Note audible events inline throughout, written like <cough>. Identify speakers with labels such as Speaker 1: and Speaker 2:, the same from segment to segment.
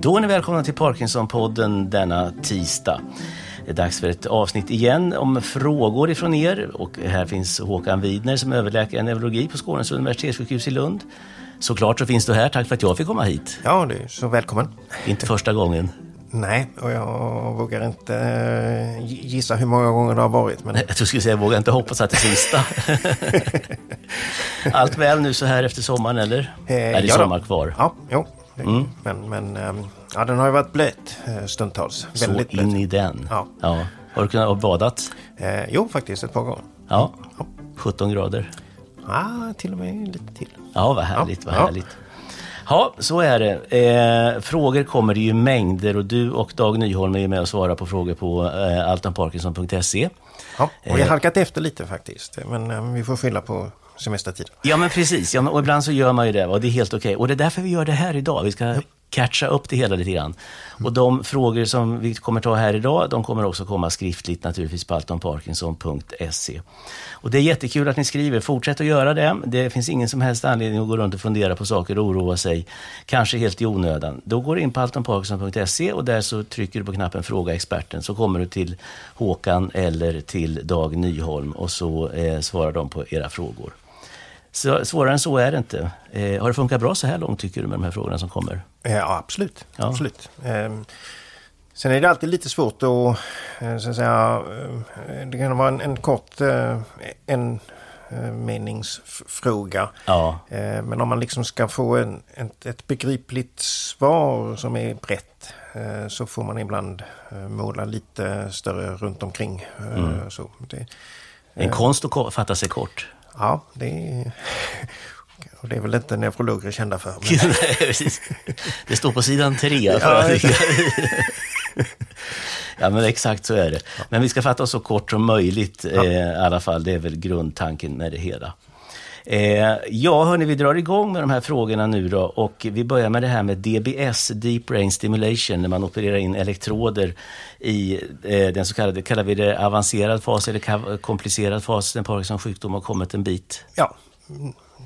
Speaker 1: Då är ni välkomna till Parkinson-podden denna tisdag. Det är dags för ett avsnitt igen om frågor ifrån er. Och här finns Håkan Widner som är överläkare i neurologi på Skånes universitetssjukhus i Lund. Såklart så finns du här. Tack för att jag fick komma hit.
Speaker 2: Ja, du är så välkommen.
Speaker 1: Inte första gången.
Speaker 2: Nej, och jag vågar inte eh, gissa hur många gånger det har varit. Men...
Speaker 1: Jag skulle säga, jag vågar inte hoppas att det är sista. <laughs> Allt väl nu så här efter sommaren, eller?
Speaker 2: Eh,
Speaker 1: är det
Speaker 2: ja då.
Speaker 1: sommar kvar?
Speaker 2: Ja, jo. Det, Men, men ehm, ja, den har ju varit blöt eh, stundtals.
Speaker 1: Så
Speaker 2: Väldigt
Speaker 1: in
Speaker 2: blöt.
Speaker 1: i den.
Speaker 2: Ja.
Speaker 1: Har du kunnat ha badat?
Speaker 2: Eh, jo, faktiskt ett par gånger.
Speaker 1: Ja. 17 grader.
Speaker 2: Ah, till och med lite till.
Speaker 1: Ja, vad härligt,
Speaker 2: Ja,
Speaker 1: vad
Speaker 2: ja.
Speaker 1: härligt. Ja, så är det. Eh, frågor kommer det ju mängder och du och Dag Nyholm är med och svarar på frågor på eh, altanparkinson.se.
Speaker 2: Ja, och vi
Speaker 1: Eh.
Speaker 2: har halkat efter lite faktiskt. Men eh, vi får skylla på semestertiden.
Speaker 1: Ja, men precis. Ja, och ibland så gör man ju det och det är helt okej. Och det är därför vi gör det här idag. Vi ska catcha upp det hela lite grann. Och de frågor som vi kommer ta här idag, de kommer också komma skriftligt naturligtvis på altonparkinson.se. Och det är jättekul att ni skriver. Fortsätt att göra det. Det finns ingen som helst anledning att gå runt och fundera på saker och oroa sig, kanske helt i onödan. Då går du in på altonparkinson.se och där så trycker du på knappen Fråga experten så kommer du till Håkan eller till Dag Nyholm och så eh, svarar de på era frågor. Så, svårare än så är det inte. Eh, har det funkat bra så här långt tycker du med de här frågorna som kommer?
Speaker 2: Eh, Ja, absolut.
Speaker 1: Ja.
Speaker 2: absolut. Ehm, Sen är det alltid lite svårt att, eh, så att säga, eh, det kan vara en, en kort eh, en eh, meningsfråga.
Speaker 1: Ja,
Speaker 2: Eh, Men om man liksom ska få en, ett, ett begripligt svar som är brett eh, så får man ibland eh, måla lite större runt omkring. eh, Så det,
Speaker 1: en konst att fatta sig kort.
Speaker 2: Ja, det är, <laughs> och det är väl inte neurologer kända för. Men, <laughs>
Speaker 1: det står på sidan tre. För
Speaker 2: Ja, <laughs>
Speaker 1: ja, men exakt så är det. Men vi ska fatta oss så kort som möjligt eh, i alla fall. Det är väl grundtanken med det hela. Eh, ja, hörni, vi drar igång med de här frågorna nu då. Och vi börjar med det här med DBS, Deep Brain Stimulation, när man opererar in elektroder i eh, den så kallade, kallar vi det avancerad fas eller komplicerad fas, när Parkinsons sjukdom har kommit en bit.
Speaker 2: ja,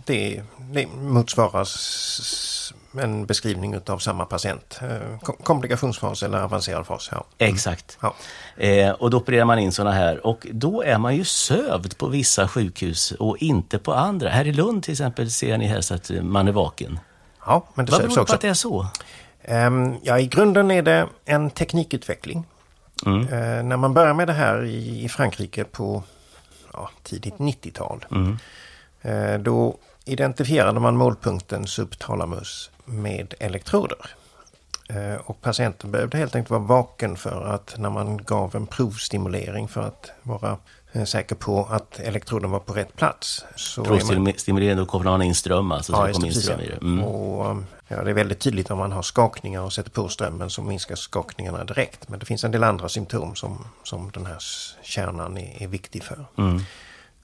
Speaker 2: det, det motsvaras en beskrivning av samma patient. Eh, kom- Komplikationsfas eller avancerad fas. Ja.
Speaker 1: Exakt.
Speaker 2: Ja.
Speaker 1: Eh, och då opererar man in sådana här. Och då är man ju sövd på vissa sjukhus och inte på andra. Här i Lund till exempel ser ni helst att man är vaken.
Speaker 2: ja, men det
Speaker 1: Vad beror det på att det är så?
Speaker 2: Ehm, Ja, i grunden är det en teknikutveckling.
Speaker 1: Mm.
Speaker 2: Eh, när man började med det här i, i Frankrike på ja, tidigt 90-tal.
Speaker 1: Mm.
Speaker 2: Då identifierade man målpunkten subthalamus med elektroder. Eh, och patienten behövde helt enkelt vara vaken för att när man gav en provstimulering för att vara eh, säker på att elektroden var på rätt plats.
Speaker 1: Provstimulerande, då kopplar man in ström alltså. Så det
Speaker 2: just
Speaker 1: ström i det. Mm.
Speaker 2: Och, um, ja, det är väldigt tydligt om man har skakningar och sätter på strömmen så minskar skakningarna direkt. Men det finns en del andra symptom som, som den här kärnan är, är viktig för.
Speaker 1: Mm.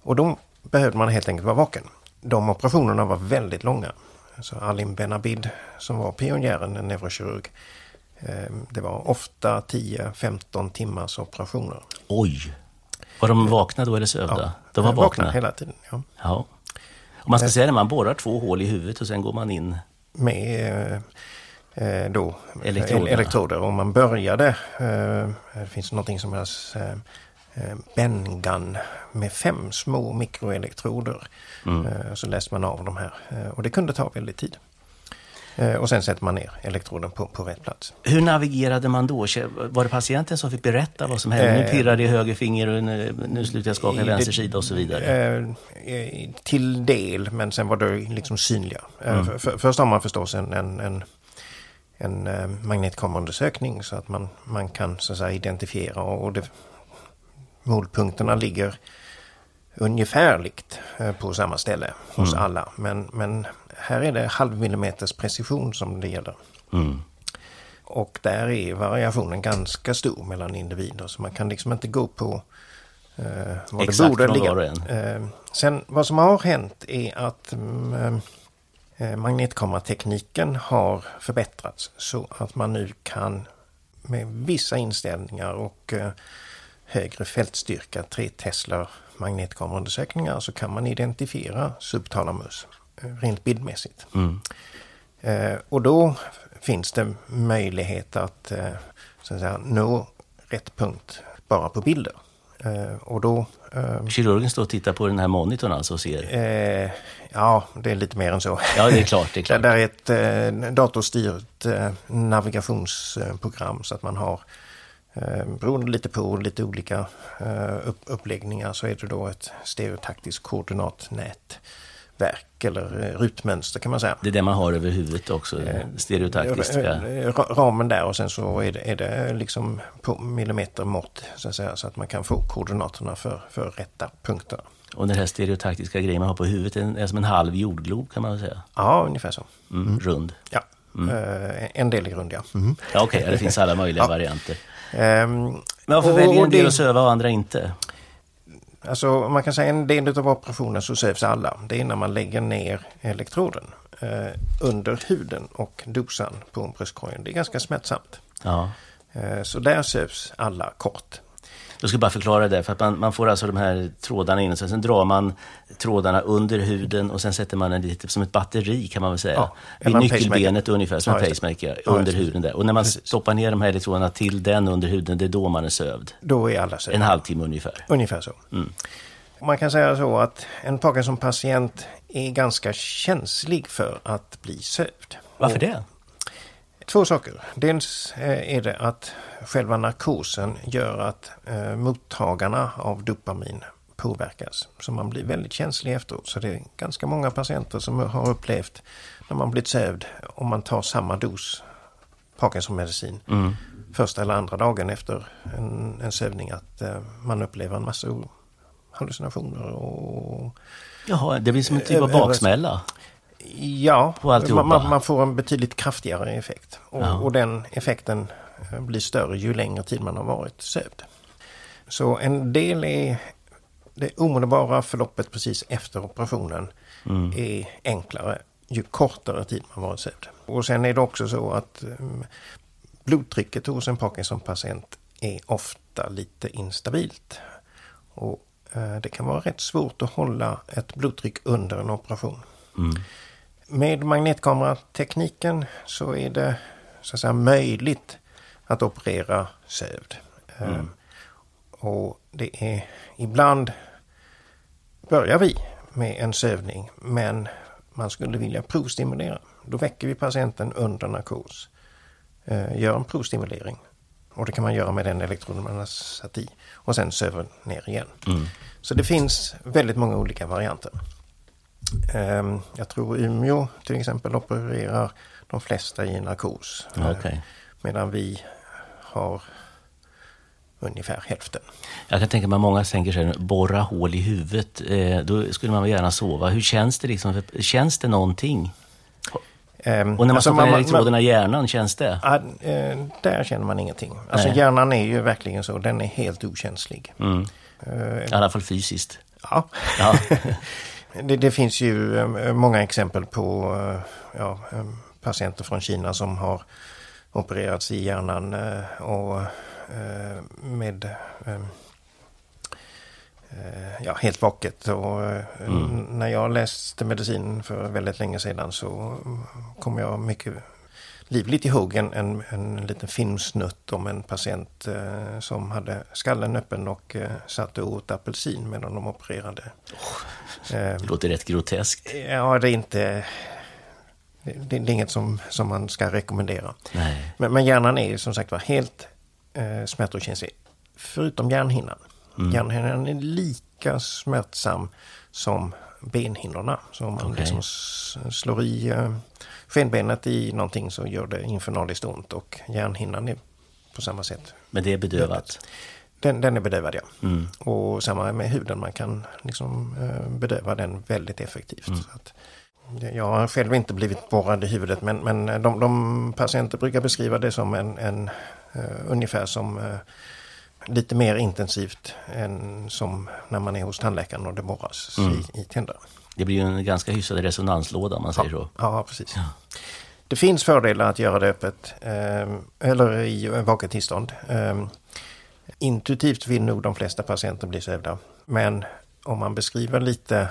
Speaker 2: Och då behövde man helt enkelt vara vaken. De operationerna var väldigt långa. Så Alim Benabid som var pionjären, en neurokirurg. eh, Det var ofta 10-15 timmars operationer.
Speaker 1: Oj! Var de vakna då eller sövda? De var
Speaker 2: Eh,
Speaker 1: vakna?
Speaker 2: hela tiden. Ja.
Speaker 1: Ja. Och man ska säga det, man borrar två hål i huvudet och sen går man in.
Speaker 2: med eh, eh, då
Speaker 1: Elektroderna.
Speaker 2: el- elektroder. Och man började, eh, det finns någonting som kallas eh, eh, Bengan med fem små mikroelektroder. Eh, så läste man av de här eh, och det kunde ta väldigt tid. Eh, och sen sätter man ner elektroden på, på rätt plats.
Speaker 1: Hur navigerade man då? Var det patienten som fick berätta vad som hände? Nu
Speaker 2: Eh,
Speaker 1: pirrar det i höger finger och nu, nu slutar jag skaka i vänster sida och så vidare.
Speaker 2: Eh, eh, till del, men sen var det liksom synliga. Eh, för, för, först har man förstås en, en, en, en eh, magnetkameraundersökning så att man, man kan så att säga, identifiera och det, målpunkterna ligger ungefärligt eh, på samma ställe hos alla. Men, men här är det halvmillimeters precision som det gäller.
Speaker 1: Mm.
Speaker 2: Och där är variationen ganska stor mellan individer. Så man kan liksom inte gå på eh,
Speaker 1: Exakt
Speaker 2: det borde ligga. Eh, sen vad som har hänt är att mm, eh, magnetkameratekniken har förbättrats. Så att man nu kan med vissa inställningar och eh, högre fältstyrka, 3 Tesla magnetkameraundersökningar så kan man identifiera subthalamus eh, rent bildmässigt.
Speaker 1: Mm.
Speaker 2: Eh, och då finns det möjlighet att, eh, så att säga, nå rätt punkt bara på bilder. Eh, och då...
Speaker 1: Eh, Kirurgen står och tittar på den här monitorn alltså och ser?
Speaker 2: Eh, ja, det är lite mer än så.
Speaker 1: Ja, det är klart. Det är <laughs> klart.
Speaker 2: det är ett datorstyrt navigationsprogram så att man har beroende lite på lite olika eh, upp, uppläggningar så är det då ett stereotaktiskt koordinatnätverk eller eh, rutmönster kan man säga.
Speaker 1: Det är det man har över huvudet också, stereotaktiska?
Speaker 2: Ramen där och sen så är det, är det liksom på millimetermått så att säga så att man kan få koordinaterna för, för rätta punkter.
Speaker 1: Och den här stereotaktiska grejen man har på huvudet är som en halv jordglob kan man väl säga?
Speaker 2: Ja, ungefär så.
Speaker 1: Mm. Rund?
Speaker 2: Ja, mm. en del är rund ja.
Speaker 1: Mm. ja Okej, okay. det finns alla möjliga <laughs> ja. varianter. Um, Men varför och, väljer en del att söva och andra inte?
Speaker 2: Alltså man kan säga en del av operationen så sövs alla. Det är när man lägger ner elektroden eh, under huden och dosan på bröstkorgen. Det är ganska smärtsamt.
Speaker 1: Ja.
Speaker 2: Eh, så där sövs alla kort.
Speaker 1: Jag ska bara förklara det, för att man, man får alltså de här trådarna in och sen, sen drar man trådarna under huden och sen sätter man den lite som ett batteri kan man väl säga. Ja, Vid nyckelbenet ungefär, som ja, en pacemaker, ja, under huden där. Och när man Precis. stoppar ner de här elektroderna till den under huden, det är då man är sövd.
Speaker 2: Då är alla sövda.
Speaker 1: En halvtimme ungefär.
Speaker 2: Ungefär så.
Speaker 1: Mm.
Speaker 2: Man kan säga så att en Parkinson-patient är ganska känslig för att bli sövd.
Speaker 1: Varför det?
Speaker 2: Två saker. Dels eh, är det att själva narkosen gör att eh, mottagarna av dopamin påverkas. Så man blir väldigt känslig efteråt. Så det är ganska många patienter som har upplevt när man blivit sövd om man tar samma dos Parkinsonmedicin
Speaker 1: mm.
Speaker 2: första eller andra dagen efter en, en sövning att eh, man upplever en massa hallucinationer och...
Speaker 1: Jaha, det blir som en typ av baksmälla?
Speaker 2: Ja, man, man, får en betydligt kraftigare effekt. Och, ja. och, den effekten eh, blir större ju längre tid man har varit sövd. Så en del är det omedelbara förloppet precis efter operationen mm. är enklare ju kortare tid man varit sövd. Och sen är det också så att um, blodtrycket hos en Parkinson-patient är ofta lite instabilt. Och uh, det kan vara rätt svårt att hålla ett blodtryck under en operation.
Speaker 1: Mm.
Speaker 2: Med magnetkameratekniken så är det så att säga, möjligt att operera sövd. Mm. Um, och det är ibland börjar vi med en sövning men man skulle vilja provstimulera. Då väcker vi patienten under narkos. Uh, gör en provstimulering. Och det kan man göra med den elektroden man har satt i. Och sen söver ner igen.
Speaker 1: Mm.
Speaker 2: Så det finns väldigt många olika varianter. Ehm, jag tror Umeå till exempel opererar de flesta i narkos.
Speaker 1: Okay.
Speaker 2: Medan vi har ungefär hälften.
Speaker 1: Jag kan tänka mig att många tänker sig borra hål i huvudet. Eh, då skulle man gärna sova. Hur känns det liksom? Känns det någonting? Um, och när man alltså stoppar elektroderna i hjärnan, känns det?
Speaker 2: Ja, uh, där känner man ingenting. Alltså Nej. hjärnan är ju verkligen så, den är helt okänslig.
Speaker 1: Mm. Uh, I alla fall fysiskt.
Speaker 2: Ja.
Speaker 1: ja. <laughs>
Speaker 2: Det, det, finns ju eh, många exempel på eh, ja, eh, patienter från Kina som har opererats i hjärnan och med ja, helt vaket. Och mm. När jag läste medicin för väldigt länge sedan så kom jag mycket livligt ihåg en, en, en liten filmsnutt om en patient eh, som hade skallen öppen och eh, satt och åt apelsin medan de opererade.
Speaker 1: Oh, det låter rätt groteskt.
Speaker 2: Ja, det är inte... Det, det är inget som, som man ska rekommendera.
Speaker 1: Nej.
Speaker 2: Men, men hjärnan är som sagt var helt eh, smärtokänslig. Förutom hjärnhinnan. Mm. Hjärnhinnan är lika smärtsam som benhinnorna. Så om man okay. liksom slår i eh, skenbenet i någonting så gör det infernaliskt ont och hjärnhinnan är på samma sätt.
Speaker 1: Men det är bedövat?
Speaker 2: Den, den är bedövad ja.
Speaker 1: Mm.
Speaker 2: Och samma med huden, man kan liksom eh, bedöva den väldigt effektivt. Mm. Att, jag har själv inte blivit borrad i huvudet men, men de, de patienter brukar beskriva det som en, en uh, ungefär som uh, lite mer intensivt än som när man är hos tandläkaren och det borras mm. i, i tänderna.
Speaker 1: Det blir ju en ganska hyfsad resonanslåda om man säger
Speaker 2: så.
Speaker 1: Ja,
Speaker 2: precis. Ja. Det finns fördelar att göra det öppet eh, eller i vaket tillstånd. Eh, intuitivt vill nog de flesta patienter bli sövda. Men om man beskriver lite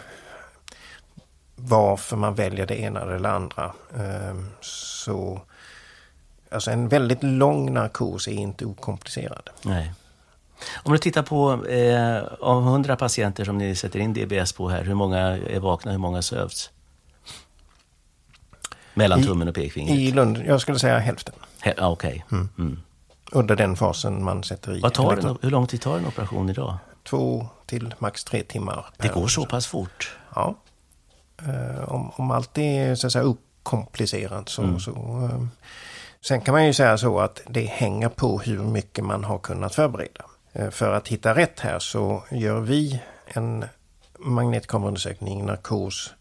Speaker 2: varför man väljer det ena eller det andra eh, så Alltså en väldigt lång narkos är inte okomplicerad.
Speaker 1: Nej. Om du tittar på, eh, av 100 patienter som ni sätter in DBS på här, hur många är vakna, hur många sövs? Mellan tummen och pekfingret?
Speaker 2: I Lund, jag skulle säga hälften.
Speaker 1: He Okej. Okay. Mm. Mm.
Speaker 2: Under den fasen man sätter i.
Speaker 1: Vad tar en, hur lång tid tar en operation idag?
Speaker 2: Två till max tre timmar.
Speaker 1: Det går så pass fort?
Speaker 2: Ja. Uh, om, om allt är så att säga okomplicerat så... Mm. så uh, sen kan man ju säga så att det hänger på hur mycket man har kunnat förbereda. Uh, för att hitta rätt här så gör vi en magnetkameraundersökning, narkos,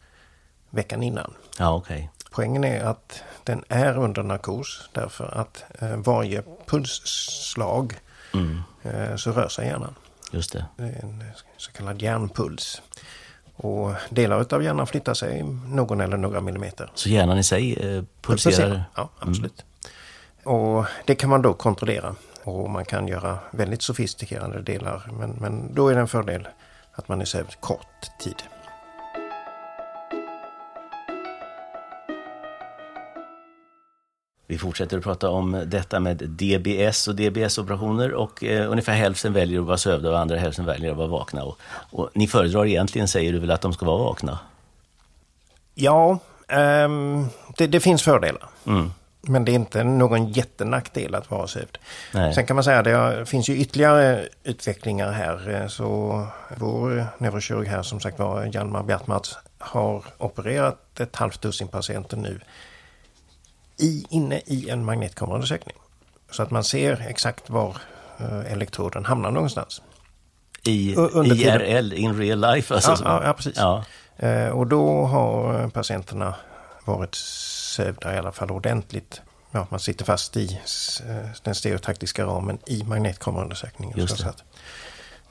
Speaker 2: veckan innan.
Speaker 1: Ja. Okay.
Speaker 2: Poängen är att den är under narkos därför att eh, varje pulsslag mm. eh, så rör sig hjärnan.
Speaker 1: Just det.
Speaker 2: det är en så kallad hjärnpuls. Och delar av hjärnan flyttar sig någon eller några millimeter.
Speaker 1: Så hjärnan i sig eh, pulserar?
Speaker 2: Ja, absolut. Mm. Och det kan man då kontrollera. Och man kan göra väldigt sofistikerade delar. Men, men då är det en fördel att man är sövd kort tid.
Speaker 1: Vi fortsätter att prata om detta med DBS och DBS-operationer och eh, ungefär hälften väljer att vara sövda och andra hälften väljer att vara vakna. Och, och ni föredrar egentligen, säger du väl, att de ska vara vakna?
Speaker 2: Ja, um, det, det, finns fördelar. Mm. Men det är inte någon jättenackdel att vara sövd. Nej. Sen kan man säga att det finns ju ytterligare utvecklingar här. Så vår neurokirurg här som sagt var, Hjalmar Bjartmats, har opererat ett halvt dussin patienter nu i, inne i en magnetkameraundersökning. Så att man ser exakt var eh, elektroden hamnar någonstans.
Speaker 1: I IRL, in real life alltså?
Speaker 2: Ja, ja, ja precis. Ja. Eh, och då har patienterna varit sövda i alla fall ordentligt. Ja, man sitter fast i eh, den stereotaktiska ramen i magnetkameraundersökningen. Just det.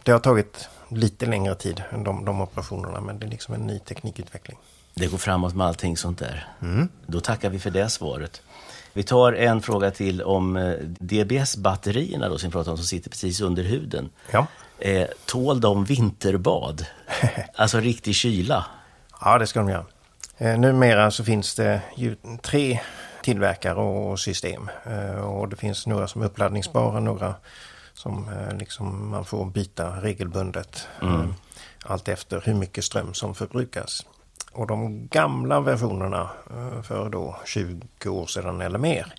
Speaker 2: det har tagit lite längre tid än de, de operationerna men det är liksom en ny teknikutveckling.
Speaker 1: Det går framåt med allting sånt där. Mm. Då tackar vi för det svaret. Vi tar en fråga till om eh, DBS-batterierna då, som vi pratar om, som sitter precis under huden.
Speaker 2: Ja.
Speaker 1: Eh, tål de vinterbad? <laughs> alltså riktig kyla?
Speaker 2: Ja, det ska de göra. Eh, numera så finns det ju tre tillverkare och system. Eh, och det finns några som är uppladdningsbara, några som eh, liksom man får byta regelbundet. Mm. Eh, allt efter hur mycket ström som förbrukas. Och de gamla versionerna eh, för då 20 år sedan eller mer.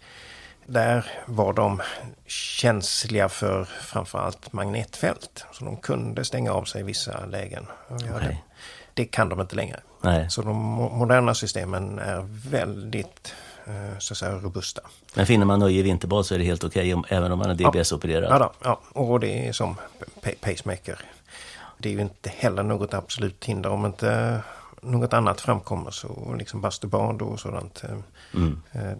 Speaker 2: Där var de känsliga för framförallt magnetfält. Så de kunde stänga av sig i vissa lägen. Okay. Det kan de inte längre.
Speaker 1: Nej.
Speaker 2: Så de moderna systemen är väldigt eh, så att säga, robusta.
Speaker 1: Men finner man nöje i vinterbad så är det helt okej okay, även om man är DBS-opererad?
Speaker 2: Ja, ja, och det är som pacemaker. Det är ju inte heller något absolut hinder om inte något annat framkommer så liksom bastubad och sådant. Eh, mm. Eh,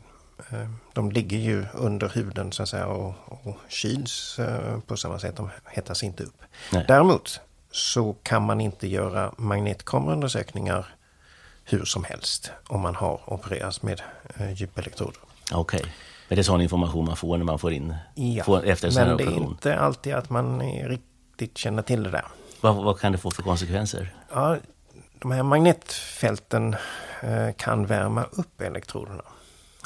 Speaker 2: eh, de ligger ju under huden så att säga och, och kyls på samma sätt. De hettas inte upp. Nej. Däremot så kan man inte göra magnetkameraundersökningar hur som helst om man har opererats med djupelektroder.
Speaker 1: Okej. Okay. Är det sån information man får när man får in
Speaker 2: ja,
Speaker 1: får
Speaker 2: efter men det är inte alltid att man riktigt känner till det där.
Speaker 1: Vad, vad kan det få för konsekvenser?
Speaker 2: Ja, de här magnetfälten eh, kan värma upp elektroderna.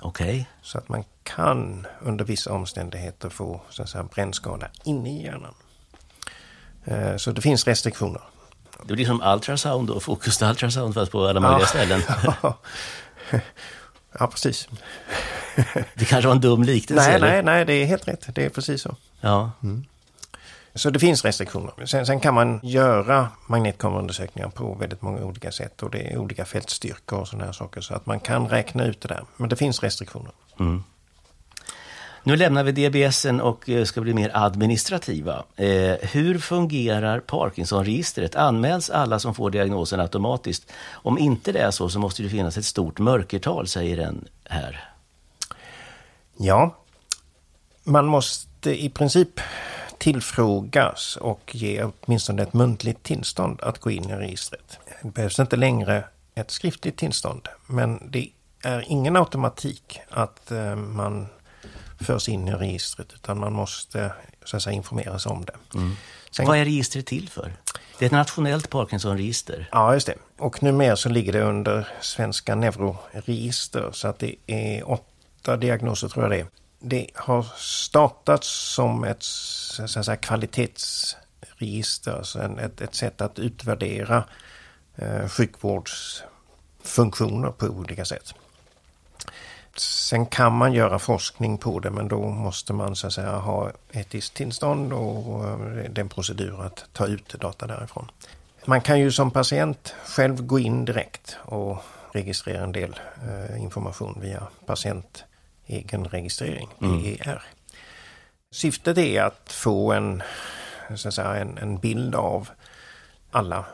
Speaker 1: Okej. Okay.
Speaker 2: Så att man kan under vissa omständigheter få så att säga, brännskada inne i hjärnan. Eh, så det finns restriktioner.
Speaker 1: Det blir som ultrasound och fokus ultrasound fast på alla möjliga ja. ställen. <laughs>
Speaker 2: ja, precis.
Speaker 1: det kanske var en dum liknelse?
Speaker 2: Nej, nej, nej, det är helt rätt. Det är precis så.
Speaker 1: Ja. Mm.
Speaker 2: Så det finns restriktioner. Sen, sen kan man göra magnetkameraundersökningar på väldigt många olika sätt och det är olika fältstyrkor och sådana här saker. Så att man kan räkna ut det där. Men det finns restriktioner. Mm.
Speaker 1: Nu lämnar vi DBSen och eh, ska bli mer administrativa. Eh, hur fungerar Parkinson-registret? Anmäls alla som får diagnosen automatiskt? Om inte det är så, så måste det finnas ett stort mörkertal, säger den här.
Speaker 2: Ja, man måste i princip tillfrågas och ge åtminstone ett muntligt tillstånd att gå in i registret. Det behövs inte längre ett skriftligt tillstånd, men det är ingen automatik att eh, man förs in i registret, utan man måste så att säga, informeras om det.
Speaker 1: Mm. Sen, Vad är registret till för? Det är ett nationellt Parkinson-register.
Speaker 2: Ja, just det. Och numera så ligger det under Svenska neuroregister, så att det är åtta diagnoser tror jag det är det har startats som ett så att säga, kvalitetsregister, alltså ett, ett sätt att utvärdera eh, sjukvårdsfunktioner på olika sätt. Sen kan man göra forskning på det men då måste man så att säga ha etiskt tillstånd och det är en procedur att ta ut data därifrån. Man kan ju som patient själv gå in direkt och registrera en del eh, information via patient egenregistrering, PER. Mm. Syftet är att få en, så att säga, en, en bild av alla,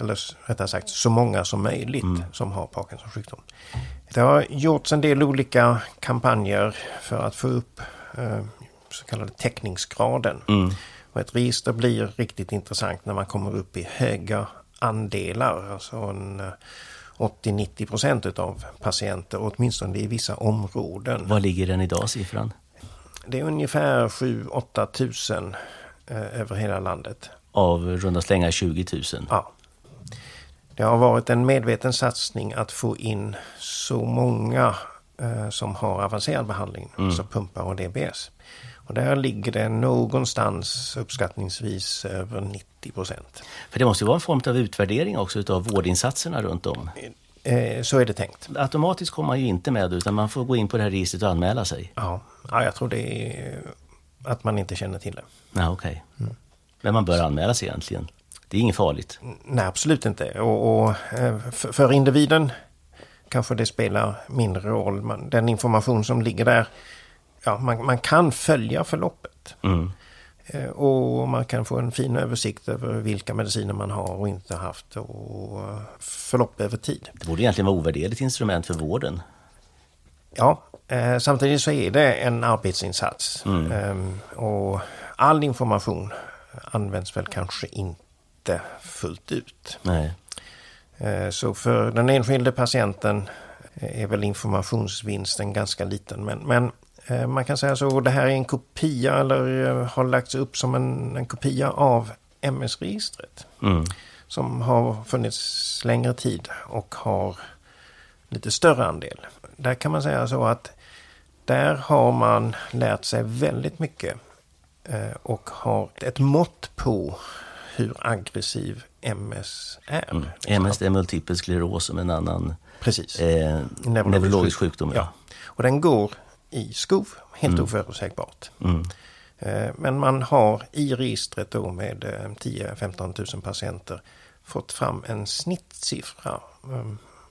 Speaker 2: eller rättare sagt så många som möjligt mm. som har Parkinsons sjukdom. Det har gjorts en del olika kampanjer för att få upp eh, så kallade täckningsgraden. Mm. Och ett register blir riktigt intressant när man kommer upp i höga andelar. Alltså en 80-90 procent utav patienter, åtminstone i vissa områden.
Speaker 1: Vad ligger den idag, siffran?
Speaker 2: Det är ungefär 7-8 tusen eh, över hela landet.
Speaker 1: Av runda slängar 20 000?
Speaker 2: Ja. Det har varit en medveten satsning att få in så många eh, som har avancerad behandling, mm. alltså pumpar och DBS. Och där ligger det någonstans uppskattningsvis över 90 procent.
Speaker 1: För det måste ju vara en form av utvärdering också av vårdinsatserna runt om?
Speaker 2: Eh, så är det tänkt.
Speaker 1: Automatiskt kommer man ju inte med utan man får gå in på det här registret och anmäla sig?
Speaker 2: Ja, ja jag tror det är att man inte känner till det.
Speaker 1: Ja, Okej. Okay. Mm. Men man bör anmäla sig egentligen? Det är inget farligt?
Speaker 2: Nej, absolut inte. Och, och eh, för individen kanske det spelar mindre roll. den information som ligger där ja, man, man kan följa förloppet. Mm. Eh, och man kan få en fin översikt över vilka mediciner man har och inte haft och förlopp över tid.
Speaker 1: Det borde egentligen vara ovärderligt instrument för vården.
Speaker 2: Ja, eh, samtidigt så är det en arbetsinsats. Mm. Eh, och all information används väl kanske inte fullt ut.
Speaker 1: Nej.
Speaker 2: Eh, så för den enskilde patienten är väl informationsvinsten ganska liten. Men, men man kan säga så, det här är en kopia eller eh, har lagts upp som en, en kopia av MS-registret. Mm. Som har funnits längre tid och har lite större andel. Där kan man säga så att där har man lärt sig väldigt mycket eh, och har ett mått på hur aggressiv MS är. Mm.
Speaker 1: MS är multipel skleros som en annan Precis. Eh, neurologisk sjukdom.
Speaker 2: Ja. Och den går i skov. Helt mm. oförutsägbart. Mm. Eh, men man har i registret då med 10-15 000 patienter fått fram en snittsiffra.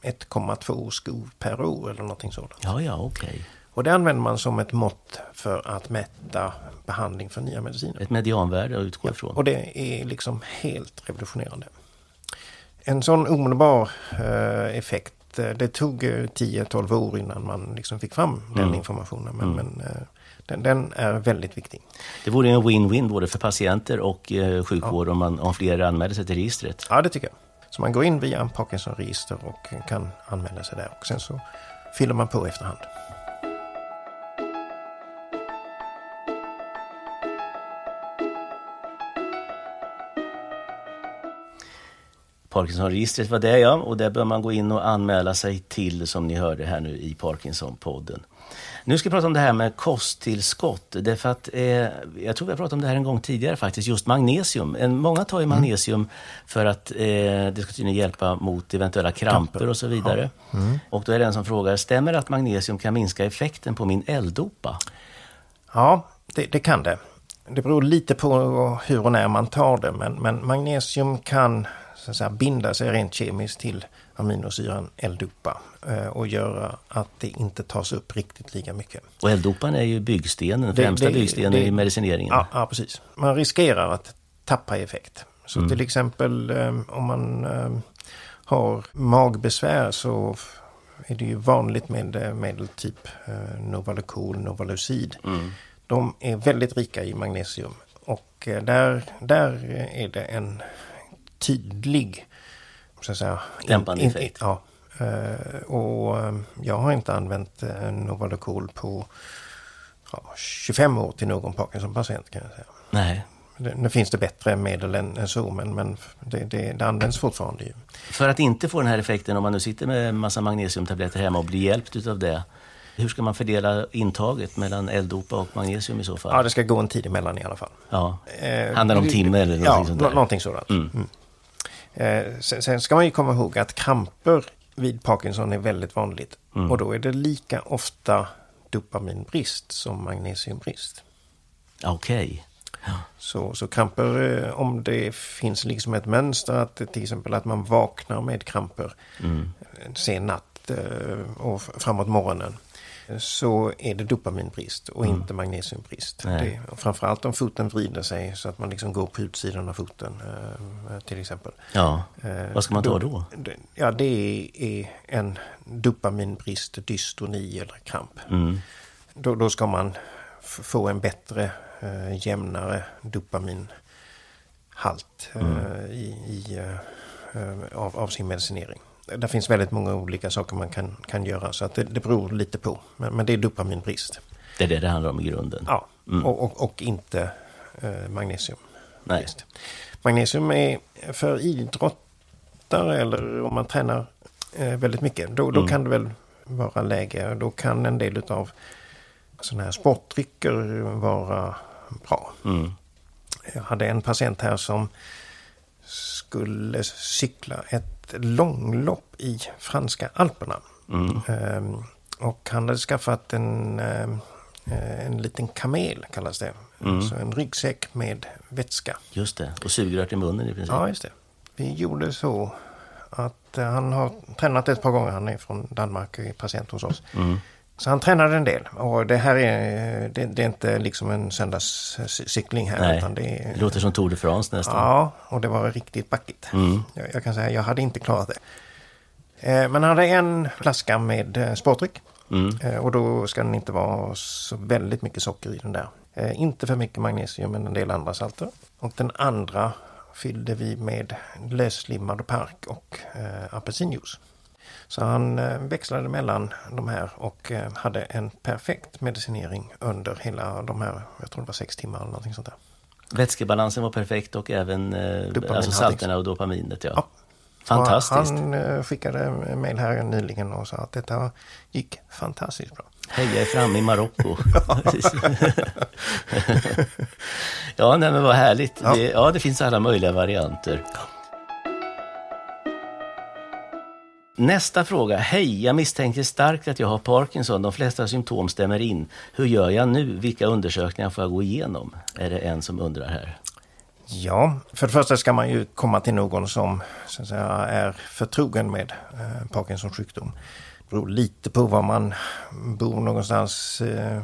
Speaker 2: 1,2 eh, skov per år eller någonting sådant.
Speaker 1: Ja, ja, okej. Okay.
Speaker 2: Och det använder man som ett mått för att mäta behandling för nya mediciner.
Speaker 1: Ett medianvärde att utgå ifrån.
Speaker 2: Ja, och det är liksom helt revolutionerande. En sån omedelbar eh, effekt Eh, det tog 10-12 eh, år innan man liksom fick fram den mm. informationen. Men, mm. men eh, den, den, är väldigt viktig.
Speaker 1: Det vore en win-win både för patienter och eh, sjukvård ja. om, man, om fler anmäler sig till registret.
Speaker 2: Ja, det tycker jag. Så man går in via Parkinson-register och kan anmäla sig där. Och sen så fyller man på efterhand.
Speaker 1: Parkinson-registret var det ja, och där bör man gå in och anmäla sig till som ni hörde här nu i Parkinson-podden. Nu ska vi prata om det här med kosttillskott. Därför att, eh, jag tror vi har pratat om det här en gång tidigare faktiskt, just magnesium. En, många tar ju mm. magnesium mm. för att eh, det ska tydligen hjälpa mot eventuella kramper och så vidare. Ja. Mm. Och då är det en som frågar, stämmer det att magnesium kan minska effekten på min L-dopa?
Speaker 2: Ja, det, det kan det. Det beror lite på hur och när man tar det, men, men magnesium kan så att säga, binda sig rent kemiskt till aminosyran L-dopa eh, och göra att det inte tas upp riktigt lika mycket.
Speaker 1: Och L-dopan är ju byggstenen, det, främsta det, byggstenen det, i medicineringen.
Speaker 2: Ja, ja, precis. Man riskerar att tappa effekt. Så mm. till exempel eh, om man eh, har magbesvär så är det ju vanligt med medel typ Novalucol, Novalucid. Mm. De är väldigt rika i magnesium och där, där är det en tydlig så att säga,
Speaker 1: dämpande in, effekt.
Speaker 2: ja. Uh, och um, jag har inte använt uh, Novalucol på ja, 25 år till någon Parkinson-patient kan jag säga.
Speaker 1: Nej.
Speaker 2: Nu finns det bättre medel än, än så men, men det, det, det, används fortfarande ju.
Speaker 1: För att inte få den här effekten om man nu sitter med massa magnesiumtabletter hemma och blir hjälpt utav det. Hur ska man fördela intaget mellan L-dopa och magnesium i så fall?
Speaker 2: Ja, det ska gå en tid emellan i alla fall.
Speaker 1: Ja.
Speaker 2: Eh,
Speaker 1: Handlar det om timme eller
Speaker 2: Ja,
Speaker 1: någonting sånt där?
Speaker 2: nå- någonting sådant. Mm. Eh, sen, sen ska man ju komma ihåg att kramper vid Parkinson är väldigt vanligt.
Speaker 1: Mm.
Speaker 2: Och då är det lika ofta dopaminbrist som magnesiumbrist.
Speaker 1: Okej.
Speaker 2: Så, så kramper, eh, om det finns liksom ett mönster, att till exempel att man vaknar med kramper
Speaker 1: Mm.
Speaker 2: en sen natt eh, och framåt morgonen. Så är det dopaminbrist och inte magnesiumbrist.
Speaker 1: Mm.
Speaker 2: Det, och framförallt om foten vrider sig så att man liksom går på utsidan av foten eh, till exempel.
Speaker 1: Ja.
Speaker 2: Eh,
Speaker 1: Vad ska man ta då?
Speaker 2: Ja, det är, en dopaminbrist, dystoni eller kramp.
Speaker 1: Mm.
Speaker 2: Då, då ska man få en bättre, eh, jämnare dopaminhalt eh,
Speaker 1: Mm.
Speaker 2: i, i, eh, eh, av, av sin medicinering. Det finns väldigt många olika saker man kan, kan göra så att det, det beror lite på. Men, men det är dopaminbrist.
Speaker 1: Det är det det handlar om i grunden?
Speaker 2: Ja,
Speaker 1: Mm.
Speaker 2: och, och, och inte eh, magnesium.
Speaker 1: Nej.
Speaker 2: Magnesium är för idrottare eller om man tränar eh, väldigt mycket. Då, då
Speaker 1: Mm.
Speaker 2: kan det väl vara läge. Då kan en del av sådana här sportdrycker vara bra.
Speaker 1: Mm.
Speaker 2: Jag hade en patient här som skulle cykla ett långlopp i franska alperna.
Speaker 1: Mm.
Speaker 2: Ehm, och han hade skaffat en, ehm, eh, en liten kamel kallas det.
Speaker 1: Mm.
Speaker 2: Så en ryggsäck med vätska.
Speaker 1: Just det. Och sugrör till munnen i princip?
Speaker 2: Ja, just det. Vi gjorde så att eh, han har tränat ett par gånger. Han är från Danmark och är patient hos oss.
Speaker 1: Mm.
Speaker 2: Så han tränade en del. Och det här är, det, det är inte liksom en söndagscykling här.
Speaker 1: Nej.
Speaker 2: Utan det är,
Speaker 1: Det låter som Tour de France nästan.
Speaker 2: Ja, och det var riktigt backigt.
Speaker 1: Mm.
Speaker 2: Jag, jag kan säga jag hade inte klarat det. Eh, men han hade en flaska med eh, sportdryck.
Speaker 1: Mm.
Speaker 2: Eh, och då ska den inte vara så väldigt mycket socker i den där. Eh, inte för mycket magnesium men en del andra salter. Och den andra fyllde vi med löslimmad park och eh, apelsinjuice. Så han eh, växlade mellan de här och eh, hade en perfekt medicinering under hela de här, jag tror det var sex timmar eller någonting sånt där.
Speaker 1: Vätskebalansen var perfekt och även eh,
Speaker 2: Dopamin
Speaker 1: alltså salterna och dopaminet. Ja.
Speaker 2: Ja.
Speaker 1: Fantastiskt.
Speaker 2: Han skickade mejl här nyligen och sa att detta gick fantastiskt bra.
Speaker 1: Heja är framme i Marocko. <laughs> Ja, nej, men vad härligt.
Speaker 2: Ja.
Speaker 1: Det, ja, det finns alla möjliga varianter. Nästa fråga. Hej, jag misstänker starkt att jag har Parkinson. De flesta symptom stämmer in. Hur gör jag nu? Vilka undersökningar får jag gå igenom? Är det en som undrar här.
Speaker 2: Ja, för det första ska man ju komma till någon som så att säga, är förtrogen med eh, Parkinsons sjukdom. Det beror lite på var man bor någonstans. Eh,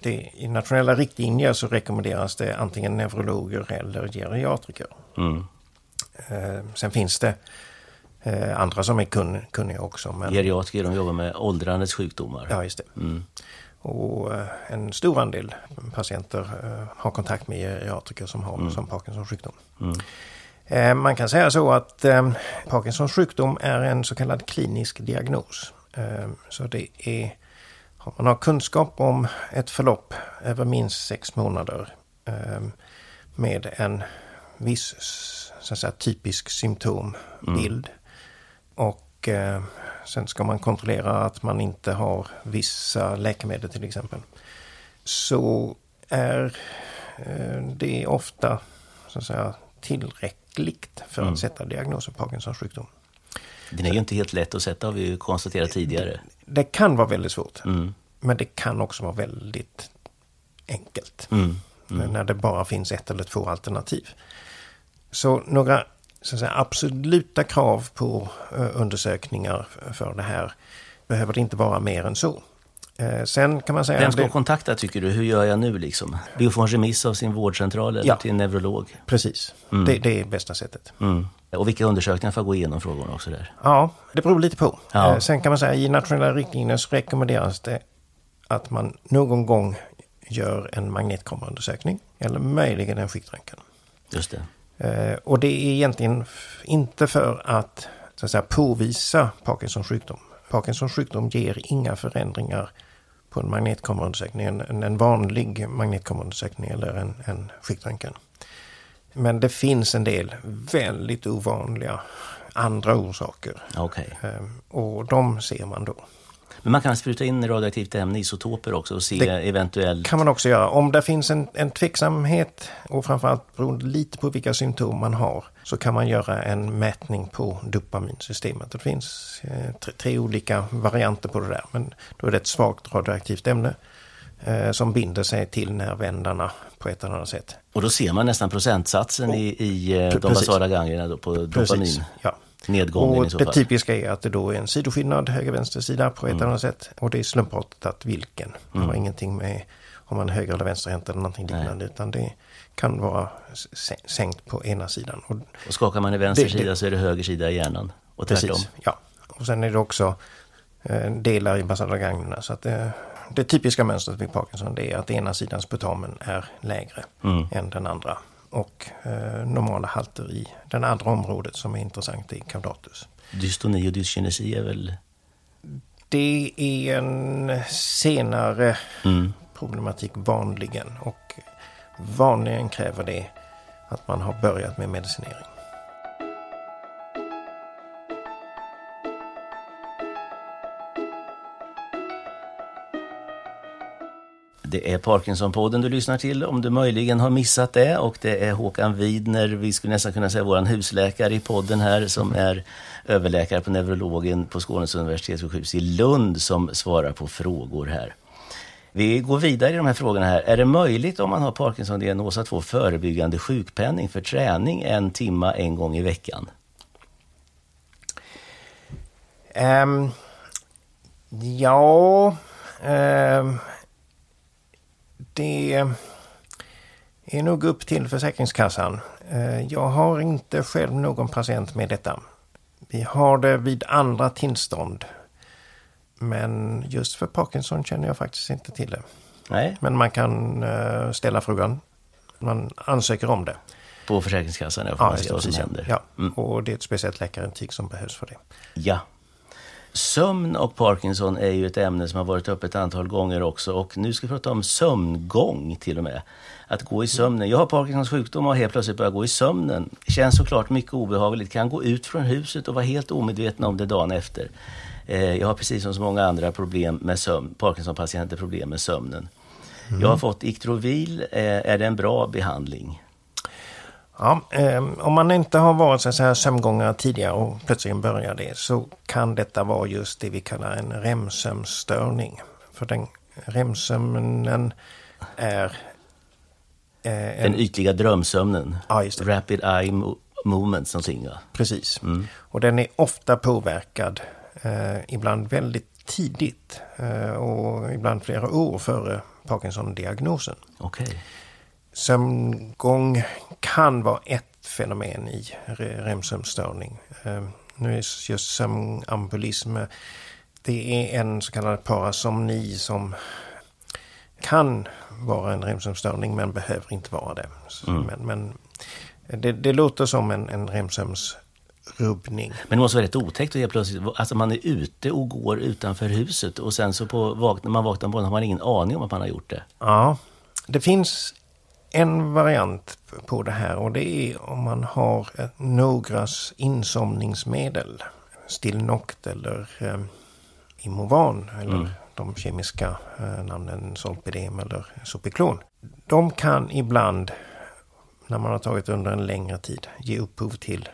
Speaker 2: det, I nationella riktlinjer så rekommenderas det antingen neurologer eller geriatriker.
Speaker 1: Mm.
Speaker 2: Eh, sen finns det eh, andra som är kun, kunniga också. Men,
Speaker 1: Geriatriker, de jobbar med åldrandets sjukdomar.
Speaker 2: ja, just det.
Speaker 1: Mm.
Speaker 2: Och eh, en stor andel patienter eh, har kontakt med geriatriker som har som Parkinsons sjukdom.
Speaker 1: Mm.
Speaker 2: Eh, Man kan säga så att Parkinsons sjukdom är en så kallad klinisk diagnos. Så det är, om man har kunskap om ett förlopp över minst sex månader med en viss så säga, typisk symptombild. Och eh, sen ska man kontrollera att man inte har vissa läkemedel till exempel. Så är eh, det ofta så att säga, tillräckligt för att sätta diagnosen Parkinsons sjukdom.
Speaker 1: Den är ju inte helt lätt att sätta har vi ju konstaterat tidigare.
Speaker 2: Det kan vara väldigt svårt.
Speaker 1: Mm.
Speaker 2: Men det kan också vara väldigt enkelt.
Speaker 1: Mm.
Speaker 2: När det bara finns ett eller två alternativ. Så några så att säga, absoluta krav på eh, undersökningar för det här behöver det inte vara mer än så. Eh, sen kan man säga...
Speaker 1: Vem ska
Speaker 2: det-
Speaker 1: kontakta tycker du? Hur gör jag nu liksom? Be att få en remiss av sin vårdcentral eller
Speaker 2: Ja.
Speaker 1: till en neurolog?
Speaker 2: Precis, det, det är bästa sättet.
Speaker 1: Mm. Och vilka undersökningar får jag gå igenom frågorna också där?
Speaker 2: Ja, det beror lite på.
Speaker 1: Ja.
Speaker 2: Eh, Sen kan man säga i nationella riktlinjer så rekommenderas det att man någon gång gör en magnetkameraundersökning eller möjligen en skiktröntgen.
Speaker 1: Just det.
Speaker 2: Eh, Och det är egentligen inte för att, så att säga, påvisa Parkinsons sjukdom. Parkinsons sjukdom ger inga förändringar på en magnetkameraundersökning, en, en vanlig magnetkameraundersökning eller en, en skiktröntgen. Men det finns en del väldigt ovanliga andra orsaker.
Speaker 1: Okej.
Speaker 2: Eh, Och de ser man då.
Speaker 1: Men man kan spruta in radioaktivt ämne, isotoper också och se det eventuell...
Speaker 2: kan man också göra. Om det finns en, en tveksamhet och framförallt beroende lite på vilka symptom man har så kan man göra en mätning på dopaminsystemet. Det finns eh, tre, tre, olika varianter på det där. Men då är det ett svagt radioaktivt ämne eh, som binder sig till nervändarna på ett eller annat sätt.
Speaker 1: Och då ser man nästan procentsatsen och, i, i eh, de basala ganglierna på dopamin? Precis,
Speaker 2: ja
Speaker 1: nedgången
Speaker 2: och i så fall. Det typiska är att det då är en sidoskillnad höger-vänster sida på ett mm. annat sätt. Och det är slumpartat vilken. Det mm. har ingenting med om man är höger eller vänsterhänt eller någonting liknande. Nej. Utan det kan vara sänkt på ena sidan.
Speaker 1: Och, och skakar man i vänster det, sida så är det höger sida i hjärnan. Och tvärtom. Precis,
Speaker 2: ja. Och sen är det också eh, delar i basala ganglerna. Så att det, det typiska mönstret vid Parkinson det är att ena sidans putamen är lägre mm. än den andra och eh, normala halter i det andra området som är intressant i caudatus.
Speaker 1: Dystoni och dyskinesi är väl?
Speaker 2: Det är en senare mm. problematik vanligen och vanligen kräver det att man har börjat med medicinering.
Speaker 1: Det är Parkinson-podden du lyssnar till om du möjligen har missat det. Och det är Håkan Widner, vi skulle nästan kunna säga vår husläkare i podden här, som är överläkare på neurologen på Skånes universitetssjukhus i Lund som svarar på frågor här. Vi går vidare i de här frågorna här. Är det möjligt om man har Parkinson-diagnos att få förebyggande sjukpenning för träning en timma en gång i veckan?
Speaker 2: Um, ja... Um det är nog upp till Försäkringskassan. Eh, jag har inte själv någon patient med detta. Vi har det vid andra tillstånd. Men just för Parkinson känner jag faktiskt inte till det.
Speaker 1: Nej.
Speaker 2: Men man kan eh, ställa frågan. Man ansöker om det.
Speaker 1: På Försäkringskassan? Ja,
Speaker 2: som händer. Ja, mm. och det är ett speciellt läkarintyg som behövs för det.
Speaker 1: Ja, Sömn och Parkinson är ju ett ämne som har varit uppe ett antal gånger också och nu ska vi prata om sömngång till och med. Att gå i sömnen. Jag har Parkinsons sjukdom och helt plötsligt börjat gå i sömnen. Känns såklart mycket obehagligt. Kan gå ut från huset och vara helt omedveten om det dagen efter. Eh, jag har precis som så många andra problem med sömn, Parkinson-patienter problem med sömnen. Mm. Jag har fått Ictrovil. Eh, är det en bra behandling?
Speaker 2: Ja, eh, om man inte har varit så här sömngångare tidigare och plötsligt börjar det så kan detta vara just det vi kallar en REM-sömnstörning. För den REM-sömnen är...
Speaker 1: Eh, den ytliga drömsömnen.
Speaker 2: Ja, just det.
Speaker 1: Rapid eye movement någonting. Va?
Speaker 2: Precis. Mm. Och den är ofta påverkad, eh, ibland väldigt tidigt eh, och ibland flera år före Parkinson-diagnosen.
Speaker 1: Okay.
Speaker 2: Sömngång kan vara ett fenomen i REM-sömnstörning. Ehm, nu är just sömnambulism, det är en så kallad parasomni som kan vara en REM-sömnstörning men behöver inte vara det. Mm. Men, men det, det, låter som en, en REM-sömnsrubbning.
Speaker 1: Men det måste vara rätt otäckt att helt plötsligt, alltså man är ute och går utanför huset och sen så på, när man vaknar på morgonen har man ingen aning om att man har gjort det.
Speaker 2: Ja, det finns en variant på det här och det är om man har någras insomningsmedel. Stilnoct eller eh, Imovan eller mm. de kemiska eh, namnen Solpidem eller Sopiklon. De kan ibland, när man har tagit under en längre tid, ge upphov till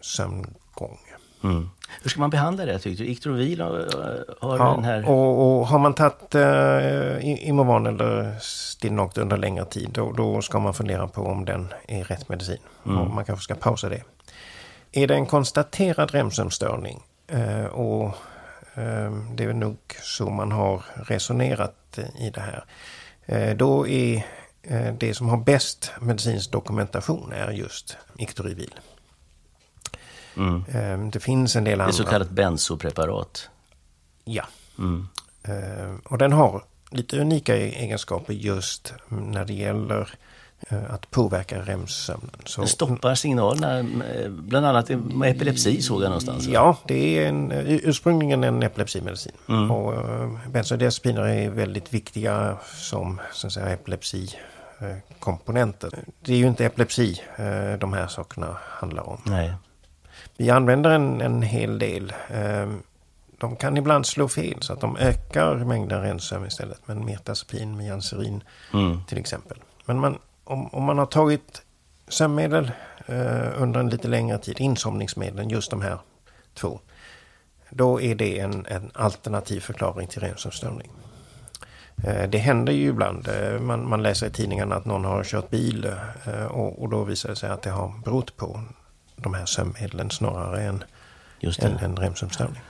Speaker 2: sömngång.
Speaker 1: Mm. Hur ska man behandla det tyckte du? Iktorovil har
Speaker 2: ja, den här... Och, och, har man tagit eh, Imovan eller Stilnoct under längre tid då, då, ska man fundera på om den är rätt medicin. Mm. Och man kanske ska pausa det. Är det en konstaterad REM-sömnstörning eh, och eh, det är nog så man har resonerat i det här. Eh, då är eh, det som har bäst medicinsk dokumentation är just Iktorivil. Mm. Det finns en del andra.
Speaker 1: Det är så kallat bensopreparat.
Speaker 2: Ja. Mm. Ehm, och den har lite unika egenskaper just när det gäller eh, att påverka REM-sömnen.
Speaker 1: Så... Den stoppar signalerna, eh, bland annat med epilepsi såg jag någonstans.
Speaker 2: Ja, det är en, ursprungligen en epilepsimedicin. Mm. Och uh, bensodiazepiner är väldigt viktiga som så att säga, epilepsikomponenter. Det är ju inte epilepsi de här sakerna handlar om.
Speaker 1: Nej.
Speaker 2: Vi använder en, en hel del. Eh, de kan ibland slå fel så att de ökar mängden REM-sömn istället. Men metazapin, mianserin
Speaker 1: Mm.
Speaker 2: till exempel. Men man, om, om man har tagit sömnmedel eh, under en lite längre tid, insomningsmedlen, just de här två. Då är det en, en alternativ förklaring till REM-sömnstörning. Eh, Det händer ju ibland. eh, Man, man läser i tidningarna att någon har kört bil och, och då visar det sig att det har berott på de här sömnmedlen snarare än
Speaker 1: Just
Speaker 2: en REM-sömnstörning.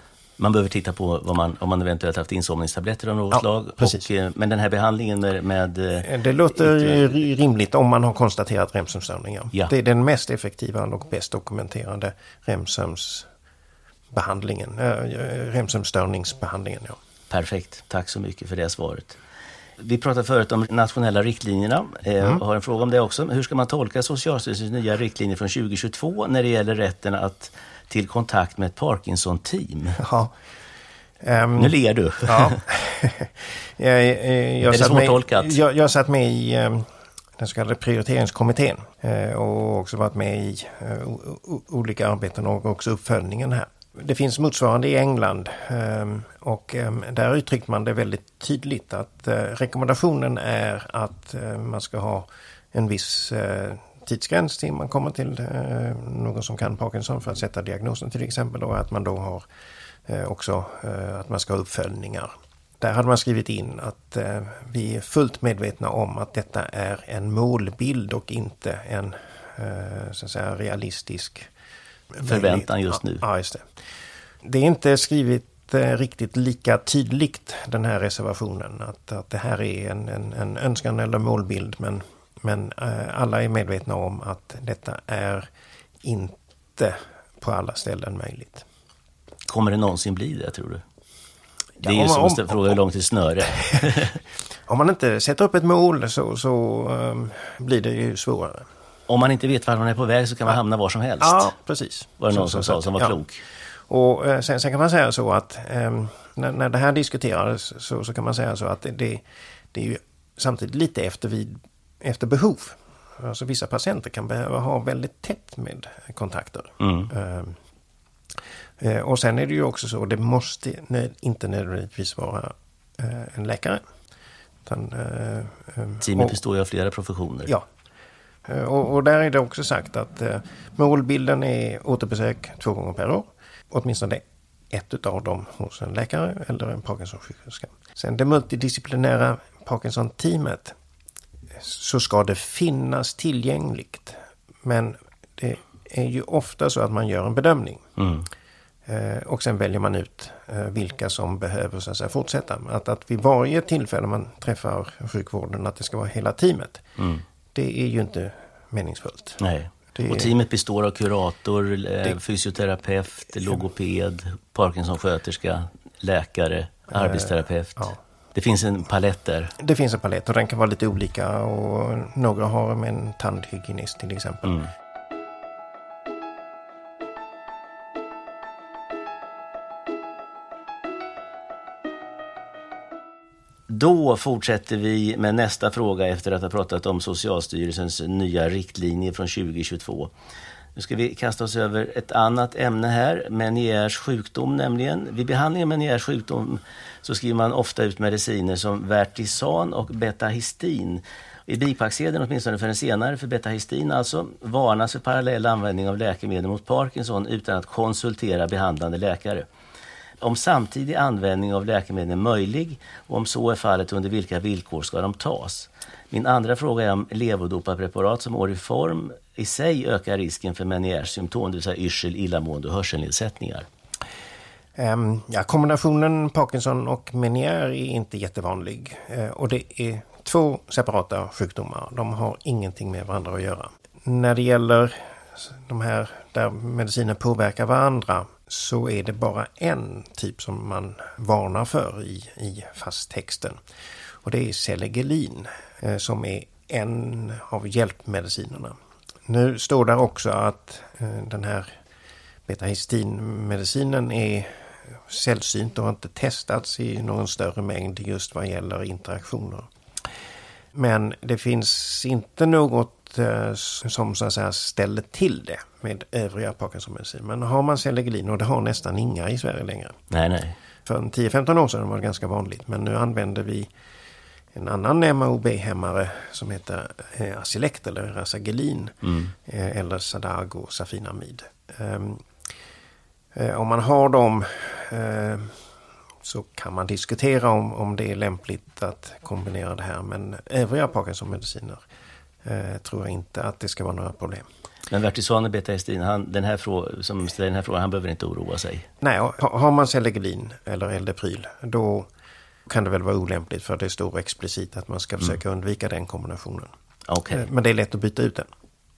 Speaker 1: Man behöver titta på vad man, om man eventuellt haft insomningstabletter av något
Speaker 2: Ja,
Speaker 1: slag.
Speaker 2: precis.
Speaker 1: Och, eh, men den här behandlingen med... med eh,
Speaker 2: Eh, Det låter ri- rimligt om man har konstaterat REM-sömnstörning. Ja. Det är den mest effektiva och bäst dokumenterade REM-sömnsbehandlingen. Äh, REM-sömnstörningsbehandlingen, ja.
Speaker 1: Perfekt, tack så mycket för det svaret. Vi pratade förut om nationella riktlinjerna. Eh,
Speaker 2: Mm.
Speaker 1: Har en fråga om det också. Hur ska man tolka Socialstyrelsens nya riktlinjer från 2022 när det gäller rätten att, till kontakt med ett Parkinson-team?
Speaker 2: ja. Ehm,
Speaker 1: Nu ler du.
Speaker 2: Ja. <laughs> <laughs> jag, jag, jag,
Speaker 1: det
Speaker 2: satt med,
Speaker 1: svårtolkat?
Speaker 2: jag, jag satt med i eh, den så kallade prioriteringskommittén eh, och också varit med i eh, olika arbeten och också uppföljningen här. Det finns motsvarande i England ehm, och ehm, där uttryckte man det väldigt tydligt att eh, rekommendationen är att eh, man ska ha en viss eh, tidsgräns till man kommer till någon som kan Parkinson för att sätta diagnosen till exempel och att man då har också att man ska ha uppföljningar. Där hade man skrivit in att vi är fullt medvetna om att detta är en målbild och inte en så att säga, realistisk
Speaker 1: Förväntan just nu.
Speaker 2: Ja, just det. Det är inte skrivet eh, riktigt lika tydligt den här reservationen. Att, att det här är en, en, en önskan eller målbild. Men, men eh, alla är medvetna om att detta är inte på alla ställen möjligt.
Speaker 1: Kommer det någonsin bli det, tror du? Det är
Speaker 2: Ja,
Speaker 1: ju
Speaker 2: om-
Speaker 1: som
Speaker 2: om-
Speaker 1: att fråga hur långt är snöre. <laughs>
Speaker 2: Om man inte sätter upp ett mål så, så ehm, blir det ju svårare.
Speaker 1: Om man inte vet vart man är på väg så kan man hamna var som helst.
Speaker 2: Ja, precis.
Speaker 1: Var det någon
Speaker 2: Så-
Speaker 1: som
Speaker 2: så-
Speaker 1: sa som var
Speaker 2: ja.
Speaker 1: klok.
Speaker 2: Och eh, sen, sen kan man säga så att ehm, när, när det här diskuterades så, så kan man säga så att det, det, är ju samtidigt lite efter, vid, efter behov. Alltså vissa patienter kan behöva ha väldigt tätt med kontakter.
Speaker 1: Mm.
Speaker 2: Ehm, eh, och sen är det ju också så, det måste inte nödvändigtvis vara eh, en läkare. Utan, eh, ehm,
Speaker 1: Teamet
Speaker 2: och-
Speaker 1: består ju av flera professioner.
Speaker 2: Ja. Eh, Och, och där är det också sagt att eh, målbilden är återbesök två gånger per år. Åtminstone ett utav dem hos en läkare eller en Parkinson-sjuksköterska. Sen det multidisciplinära Parkinson-teamet så ska det finnas tillgängligt. Men det är ju ofta så att man gör en bedömning.
Speaker 1: Mm.
Speaker 2: Eh, Och sen väljer man ut eh, vilka som behöver så att säga, fortsätta. Att, att vid varje tillfälle man träffar sjukvården att det ska vara hela teamet.
Speaker 1: Mm.
Speaker 2: Det är ju inte meningsfullt.
Speaker 1: Nej.
Speaker 2: Det-
Speaker 1: Och teamet består av kurator, eh,
Speaker 2: Det-
Speaker 1: fysioterapeut, logoped, Parkinson-sköterska, läkare, arbetsterapeut.
Speaker 2: ja.
Speaker 1: Det finns en palett där.
Speaker 2: Det finns en palett och den kan vara lite olika och några har med en tandhygienist till exempel.
Speaker 1: Mm. Då fortsätter vi med nästa fråga efter att ha pratat om Socialstyrelsens nya riktlinjer från 2022. Nu ska vi kasta oss över ett annat ämne här, Meniers sjukdom nämligen. Vid behandling av Meniers sjukdom så skriver man ofta ut mediciner som Vertisan och Betahistin. I bipacksedeln, åtminstone för den senare, för Betahistin alltså, varnas för parallell användning av läkemedel mot Parkinson utan att konsultera behandlande läkare. Om samtidig användning av läkemedel är möjlig och om så är fallet under vilka villkor ska de tas? Min andra fråga är om levodopapreparat som Oriform i sig ökar risken för Meniers symptom, det vill säga yrsel, illamående och hörselnedsättningar.
Speaker 2: Ehm, ja, kombinationen Parkinson och Meniere är inte jättevanlig. Eh, och det är två separata sjukdomar. De har ingenting med varandra att göra. När det gäller de här där mediciner påverkar varandra så är det bara en typ som man varnar för i, i fasttexten. Och det är Selegelin eh, som är en av hjälpmedicinerna. Nu står där också att eh, den här betahistinmedicinen är sällsynt och har inte testats i någon större mängd just vad gäller interaktioner. Men det finns inte något eh, som så att säga ställer till det med övriga Parkinsonmedicin. Men har man Selegelin, och det har nästan inga i Sverige längre,
Speaker 1: Nej, nej.
Speaker 2: För 10-15 år sedan var det ganska vanligt. Men nu använder vi en annan MAOB-hämmare som heter eh, Acilect eller Rasagelin. Mm. Eh, eller Sadago Safinamid. Ehm, eh, om man har dem eh, så kan man diskutera om, om det är lämpligt att kombinera det här. Men övriga Parkinson-mediciner eh, tror jag inte att det ska vara några problem.
Speaker 1: Men Vertisane Betaestin, han, den här som ställer den här frågan, han behöver inte oroa sig?
Speaker 2: Nej, har man Selegelin eller Eldepryl, då kan det väl vara olämpligt för det står explicit att man ska mm. försöka mm. undvika den kombinationen.
Speaker 1: Okay.
Speaker 2: Men det är lätt att byta ut den.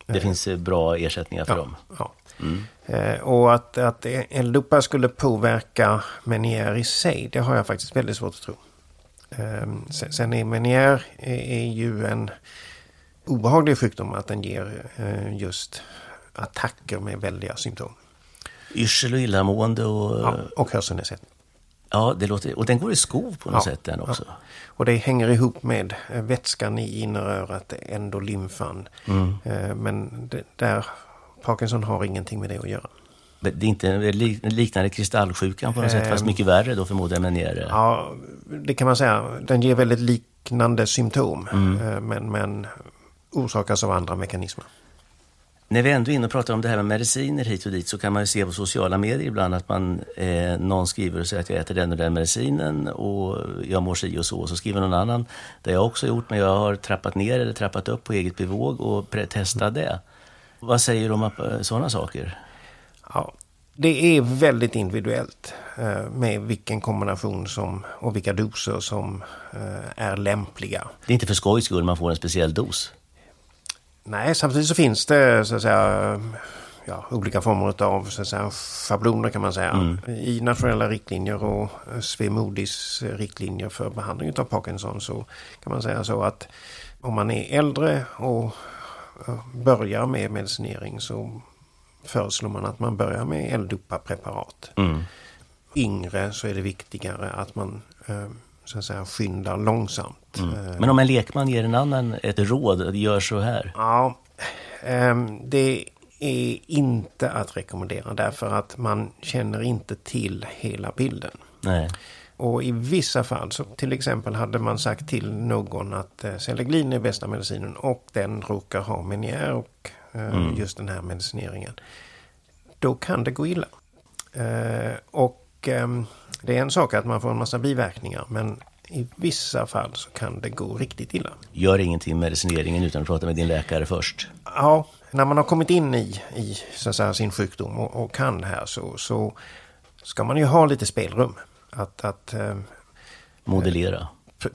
Speaker 1: Det eh, finns bra ersättningar för
Speaker 2: ja,
Speaker 1: dem?
Speaker 2: Ja. Mm. Eh, och att, att L-dopa skulle påverka Menier i sig, det har jag faktiskt väldigt svårt att tro. Sen är Menier är ju en obehaglig sjukdom att den ger eh, just attacker med väldiga symptom.
Speaker 1: Yrsel och illamående och...
Speaker 2: Ja, och hörselnedsättning.
Speaker 1: Ja, det låter, och den går i skov på något ja, sätt den också. Ja.
Speaker 2: Och det hänger ihop med vätskan i innerörat, endolymfan. Mm. Men det, där Parkinson har ingenting med det att göra.
Speaker 1: Det är inte liknande kristallsjukan på något sätt, fast mycket värre då förmodar jag. Men ner...
Speaker 2: Ja, det kan man säga. Den ger väldigt liknande symptom, mm. Eh, men, men orsakas av andra mekanismer.
Speaker 1: När vi ändå är inne och pratar om det här med mediciner hit och dit så kan man ju se på sociala medier ibland att man, eh, någon skriver och säger att jag äter den och den medicinen och jag mår si och så. Och så skriver någon annan, det har jag också gjort, men jag har trappat ner eller trappat upp på eget bevåg och testat det. Vad säger du om eh, sådana saker?
Speaker 2: Ja, det är väldigt individuellt eh, med vilken kombination som, och vilka doser som eh, är lämpliga.
Speaker 1: Det är inte för skojs skull man får en speciell dos?
Speaker 2: Nej, samtidigt så finns det så att säga, ja, olika former av så att säga, schabloner kan man säga. Mm. I nationella riktlinjer och Svemodis riktlinjer för behandling av Parkinson så kan man säga så att om man är äldre och börjar med medicinering så föreslår man att man börjar med L-dopa-preparat. Mm. Yngre så är det viktigare att man eh, så att säga skyndar långsamt. Mm.
Speaker 1: Eh, Men om en lekman ger en annan ett råd, gör så här?
Speaker 2: Ja, ehm, det är inte att rekommendera därför att man känner inte till hela bilden.
Speaker 1: Nej.
Speaker 2: Och i vissa fall, så till exempel hade man sagt till någon att eh, Seleglin är bästa medicinen och den råkar ha Menier och eh, mm. just den här medicineringen. Då kan det gå illa. Eh, och eh, det är en sak att man får en massa biverkningar men i vissa fall så kan det gå riktigt illa.
Speaker 1: Gör ingenting med medicineringen utan att prata med din läkare först?
Speaker 2: Ja, när man har kommit in i, i så säga, sin sjukdom och, och kan här så, så ska man ju ha lite spelrum. Att, att eh,
Speaker 1: Modellera.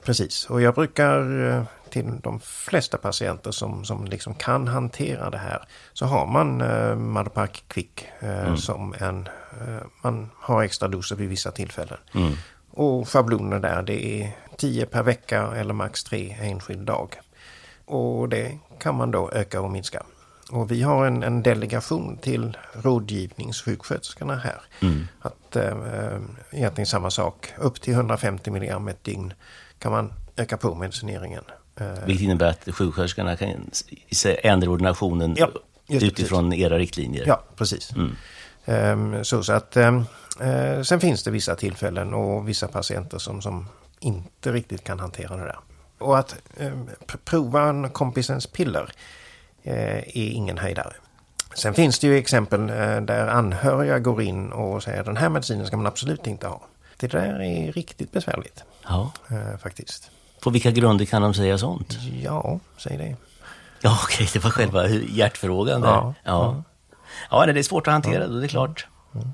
Speaker 2: Precis, och jag brukar eh, till de flesta patienter som, som liksom kan hantera det här så har man eh, Madopac Quick eh, mm. som en... Eh, man har extra doser vid vissa tillfällen. Mm. Och schablonen där det är 10 per vecka eller max 3 enskild dag. Och det kan man då öka och minska. Och vi har en, en delegation till rådgivningssjuksköterskorna här. Mm. Att äh, egentligen samma sak. Upp till 150 mg ett dygn kan man öka på medicineringen.
Speaker 1: Eh, Vilket innebär att sjuksköterskorna kan ändra ordinationen ja, utifrån precis. era riktlinjer?
Speaker 2: Ja, precis. Mm. Um, så, så att, um, uh, sen finns det vissa tillfällen och vissa patienter som, som inte riktigt kan hantera det där. Och att um, prova en kompisens piller Eh, är ingen höjdare. Sen finns det ju exempel eh, där anhöriga går in och säger den här medicinen ska man absolut inte ha. Det där är riktigt besvärligt.
Speaker 1: Ja.
Speaker 2: Eh, faktiskt.
Speaker 1: På vilka grunder kan de säga sånt?
Speaker 2: Ja, säg det.
Speaker 1: Ja, okej, okay, det var själva hjärtfrågan där. Ja, ja. ja. det är svårt att hantera då, det är klart. Mm.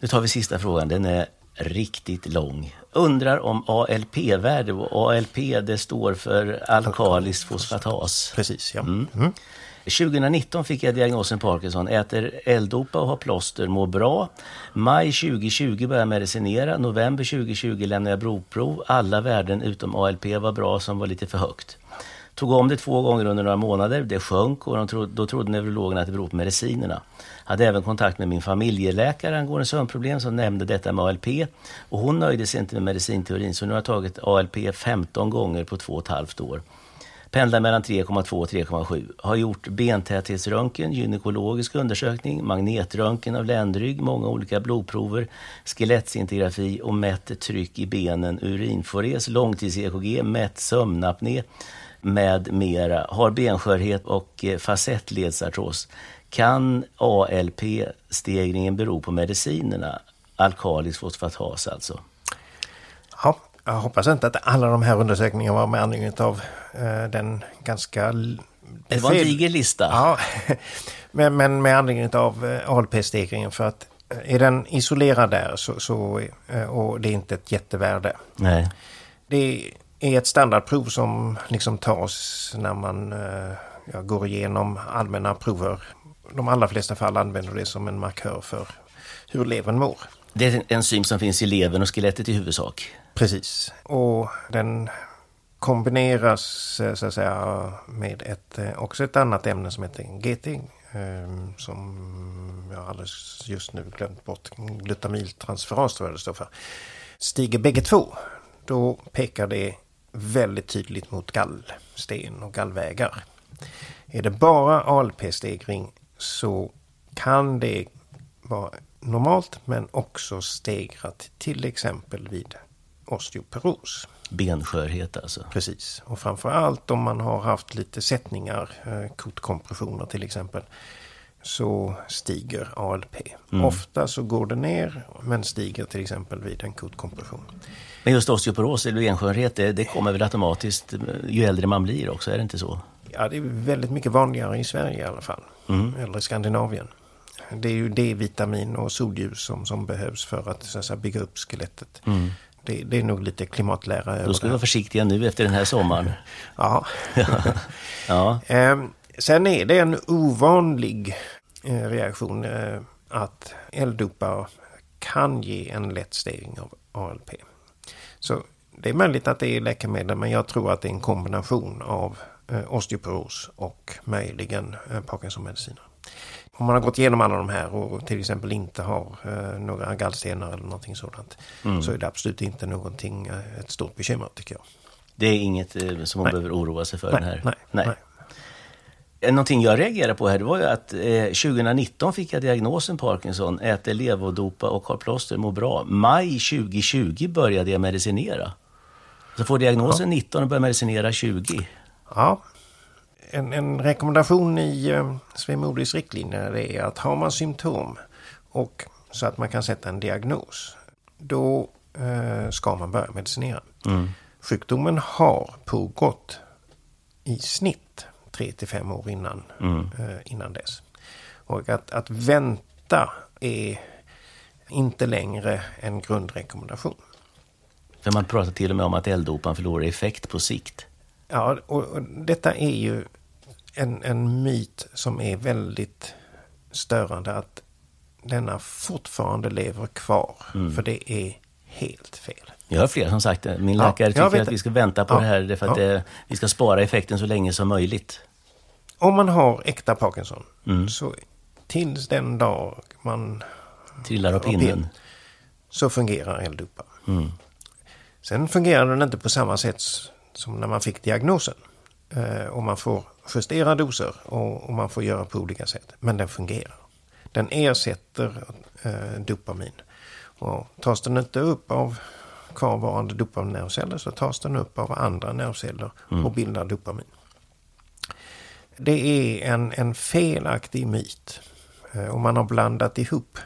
Speaker 1: Nu tar vi sista frågan, den är riktigt lång. Undrar om ALP-värde, och ALP det står för alkalisk fosfatas.
Speaker 2: Precis, ja.
Speaker 1: Mm. 2019 fick jag diagnosen Parkinson, äter L-dopa och har plåster, mår bra. Maj 2020 började jag medicinera, november 2020 lämnade jag blodprov. Alla värden utom ALP var bra som var lite för högt. Tog om det två gånger under några månader, det sjönk och tro, då trodde neurologerna att det beror på medicinerna. Hade även kontakt med min familjeläkare angående sömnproblem som nämnde detta med ALP. Och hon nöjde sig inte med medicinteorin så nu har jag tagit ALP 15 gånger på två och ett halvt år pendlar mellan 3,2 och 3,7. Har gjort bentäthetsröntgen, gynekologisk undersökning, magnetröntgen av ländrygg, många olika blodprover, skelettsintegrafi och mätt tryck i benen, urinfores, långtids-EKG, mätt sömnapné med mera. Har benskörhet och eh, facettledsartros. Kan ALP-stegringen bero på medicinerna? Alkalisk fosfatas alltså.
Speaker 2: Ja, jag hoppas inte att alla de här undersökningarna var med anledning av den ganska...
Speaker 1: Det var en diger lista.
Speaker 2: Ja, <laughs> men, men med anledning av eh, ALP-stegringen för att eh, är den isolerad där så, så, eh, och det är inte ett jättevärde.
Speaker 1: Nej.
Speaker 2: Det är ett standardprov som liksom tas när man eh, ja, går igenom allmänna prover. De allra flesta fall använder det som en markör för hur levern mår.
Speaker 1: Det är en enzym som finns i levern och skelettet i huvudsak.
Speaker 2: Precis. Och den kombineras eh, så att säga med ett, eh, också ett annat ämne som heter GT. Ehm, som jag alldeles just nu glömt bort. Glutamiltransferas tror jag det står för. Stiger bägge två. Då pekar det väldigt tydligt mot gallsten och gallvägar. Är det bara ALP-stegring så kan det vara normalt men också stegrat till exempel vid osteoporos.
Speaker 1: Benskörhet alltså.
Speaker 2: Precis. Och framförallt om man har haft lite sättningar, eh, kotkompressioner till exempel, så stiger ALP. Ofta så går det ner men stiger till exempel vid en kotkompression.
Speaker 1: Men just osteoporos eller benskörhet, det, det kommer väl automatiskt ju äldre man blir också, är det inte så?
Speaker 2: Ja, det är väldigt mycket vanligare i Sverige i alla fall. Eller i Skandinavien. Det är ju D-vitamin och solljus som, som behövs för att, så att säga, bygga upp skelettet. Det, det är nog lite klimatlära över
Speaker 1: Då ska vi vara försiktiga nu efter den här sommaren. <laughs>
Speaker 2: Ja. <laughs>
Speaker 1: Ja,
Speaker 2: Ehm, sen är det en ovanlig eh, reaktion eh, att L-dopar kan ge en lätt stegring av ALP. Så det är möjligt att det är läkemedel men jag tror att det är en kombination av eh, osteoporos och möjligen Parkinsonmediciner. Om man har gått igenom alla de här och till exempel inte har eh, några gallstenar eller någonting sådant så är det absolut inte någonting, eh, ett stort bekymmer tycker jag.
Speaker 1: det är inget eh, som man
Speaker 2: Nej.
Speaker 1: behöver oroa sig för
Speaker 2: Nej,
Speaker 1: den här.
Speaker 2: nej, nej.
Speaker 1: Eh, Någonting jag reagerade på här, det var ju att eh, 2019 fick jag diagnosen Parkinson, äter levodopa och har plåster, mår bra. Maj 2020 började jag medicinera. Så får diagnosen 19 och börjar medicinera 20.
Speaker 2: Ja, en, en rekommendation i eh, Svemodis riktlinjer är att har man symptom och så att man kan sätta en diagnos, då eh, ska man börja medicinera. Sjukdomen har pågått i snitt 3 till 5 år innan, eh, innan dess. Och att, att vänta är inte längre en grundrekommendation.
Speaker 1: För man pratar till och med om att L-dopan förlorar effekt på sikt.
Speaker 2: Ja, och, och detta är ju en, en myt som är väldigt störande. Att denna fortfarande lever kvar. För det är helt fel.
Speaker 1: Jag har flera som sagt. Min
Speaker 2: Ja,
Speaker 1: läkare
Speaker 2: jag
Speaker 1: tycker att vi ska vänta på
Speaker 2: Ja,
Speaker 1: det här därför att
Speaker 2: ja.
Speaker 1: det, vi ska spara effekten så länge som möjligt.
Speaker 2: Om man har äkta Parkinson så tills den dag man
Speaker 1: Trillar av
Speaker 2: Ja,
Speaker 1: pinnen.
Speaker 2: pin. så fungerar L-dopa. Sen fungerar den inte på samma sätt som när man fick diagnosen. Eh, och man får justera doser och, man får göra på olika sätt. Men den fungerar. Den ersätter eh, dopamin. Och tas den inte upp av kvarvarande dopaminnervceller så tas den upp av andra nervceller och bildar dopamin. Det är en, en felaktig myt. Eh, och man har blandat ihop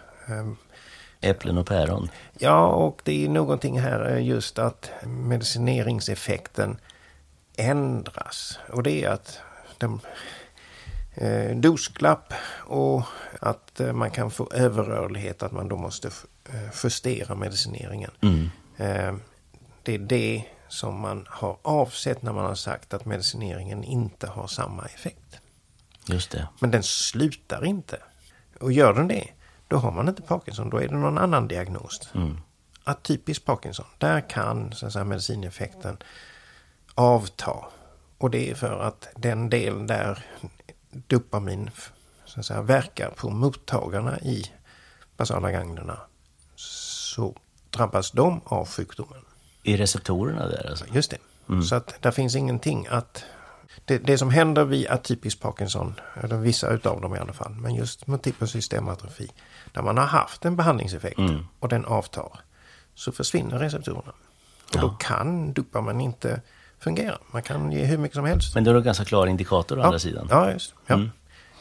Speaker 1: Äpplen och päron.
Speaker 2: Ja, och det är någonting här just att medicineringseffekten ändras. Och det är att den, eh, dosglapp och att eh, man kan få överrörlighet, att man då måste eh, justera medicineringen. Eh, det är det som man har avsett när man har sagt att medicineringen inte har samma effekt.
Speaker 1: Just det.
Speaker 2: Men den slutar inte. Och gör den det, då har man inte Parkinson. Då är det någon annan diagnos. Atypisk Parkinson. Där kan så att säga, medicineffekten avta. Och det är för att den del där dopamin så att säga, verkar på mottagarna i basala ganglerna så drabbas de av sjukdomen.
Speaker 1: I receptorerna där alltså.
Speaker 2: Just det. Så att där finns ingenting att det, det som händer vid atypisk Parkinson, eller vissa utav dem i alla fall, men just multipel systematrofi, där man har haft en behandlingseffekt
Speaker 1: Mm.
Speaker 2: och den avtar, så försvinner receptorerna. Och då kan dopamin inte fungera. Man kan ge hur mycket som helst.
Speaker 1: Men det är en ganska klar indikator å andra sidan.
Speaker 2: Ja, just ja.
Speaker 1: Mm.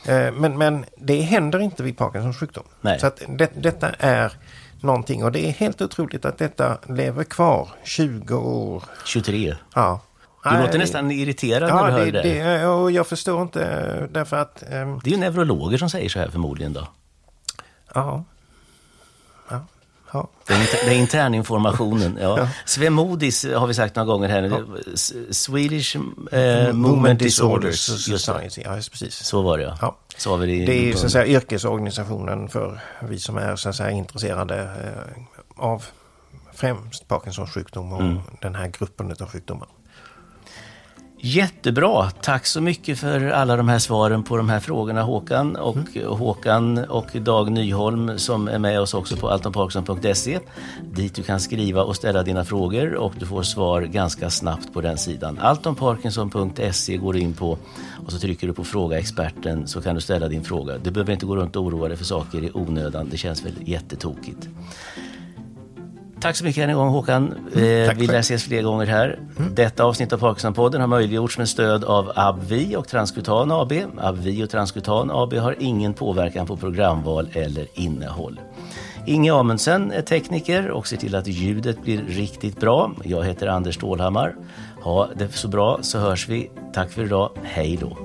Speaker 2: Eh, Men, men det händer inte vid Parkinsons sjukdom.
Speaker 1: Nej.
Speaker 2: Så att det, detta är någonting och det är helt otroligt att detta lever kvar 20 år.
Speaker 1: 23.
Speaker 2: Ja.
Speaker 1: Du
Speaker 2: Nej,
Speaker 1: låter nästan irriterad när
Speaker 2: Ja,
Speaker 1: du hör
Speaker 2: det,
Speaker 1: det.
Speaker 2: och jag förstår inte eh, därför att... ehm,
Speaker 1: Det är ju neurologer som säger så här förmodligen då.
Speaker 2: Ja. Ja. Ja.
Speaker 1: Det är, inter, det är interninformationen. Ja.
Speaker 2: Ja.
Speaker 1: Svemodis har vi sagt några gånger här nu. S- Swedish eh, Movement,
Speaker 2: Movement
Speaker 1: Disorders.
Speaker 2: Society. Ja, precis.
Speaker 1: Så var det ja.
Speaker 2: Ja.
Speaker 1: Så har vi det
Speaker 2: Det är så att säga yrkesorganisationen för vi som är så att säga intresserade eh, av främst Parkinsons sjukdom och
Speaker 1: Mm.
Speaker 2: den här gruppen av sjukdomar.
Speaker 1: Jättebra. Tack så mycket för alla de här svaren på de här frågorna Håkan och
Speaker 2: Mm.
Speaker 1: Håkan och Dag Nyholm som är med oss också på altonparkinson.se dit du kan skriva och ställa dina frågor och du får svar ganska snabbt på den sidan. altonparkinson.se går du in på och så trycker du på fråga experten så kan du ställa din fråga. Du behöver inte gå runt och oroa dig för saker i onödan. Det känns väl jättetokigt. Tack så mycket än en gång Håkan. Eh,
Speaker 2: tack
Speaker 1: vi lär ses fler gånger här. Detta avsnitt av Parkinsonpodden har möjliggjorts med stöd av AbbVie och Transkutan AB. AbbVie och Transkutan AB har ingen påverkan på programval eller innehåll. Inge Amundsen är tekniker och ser till att ljudet blir riktigt bra. Jag heter Anders Stålhammar. Ha det så bra så hörs vi. Tack för idag. Hej då.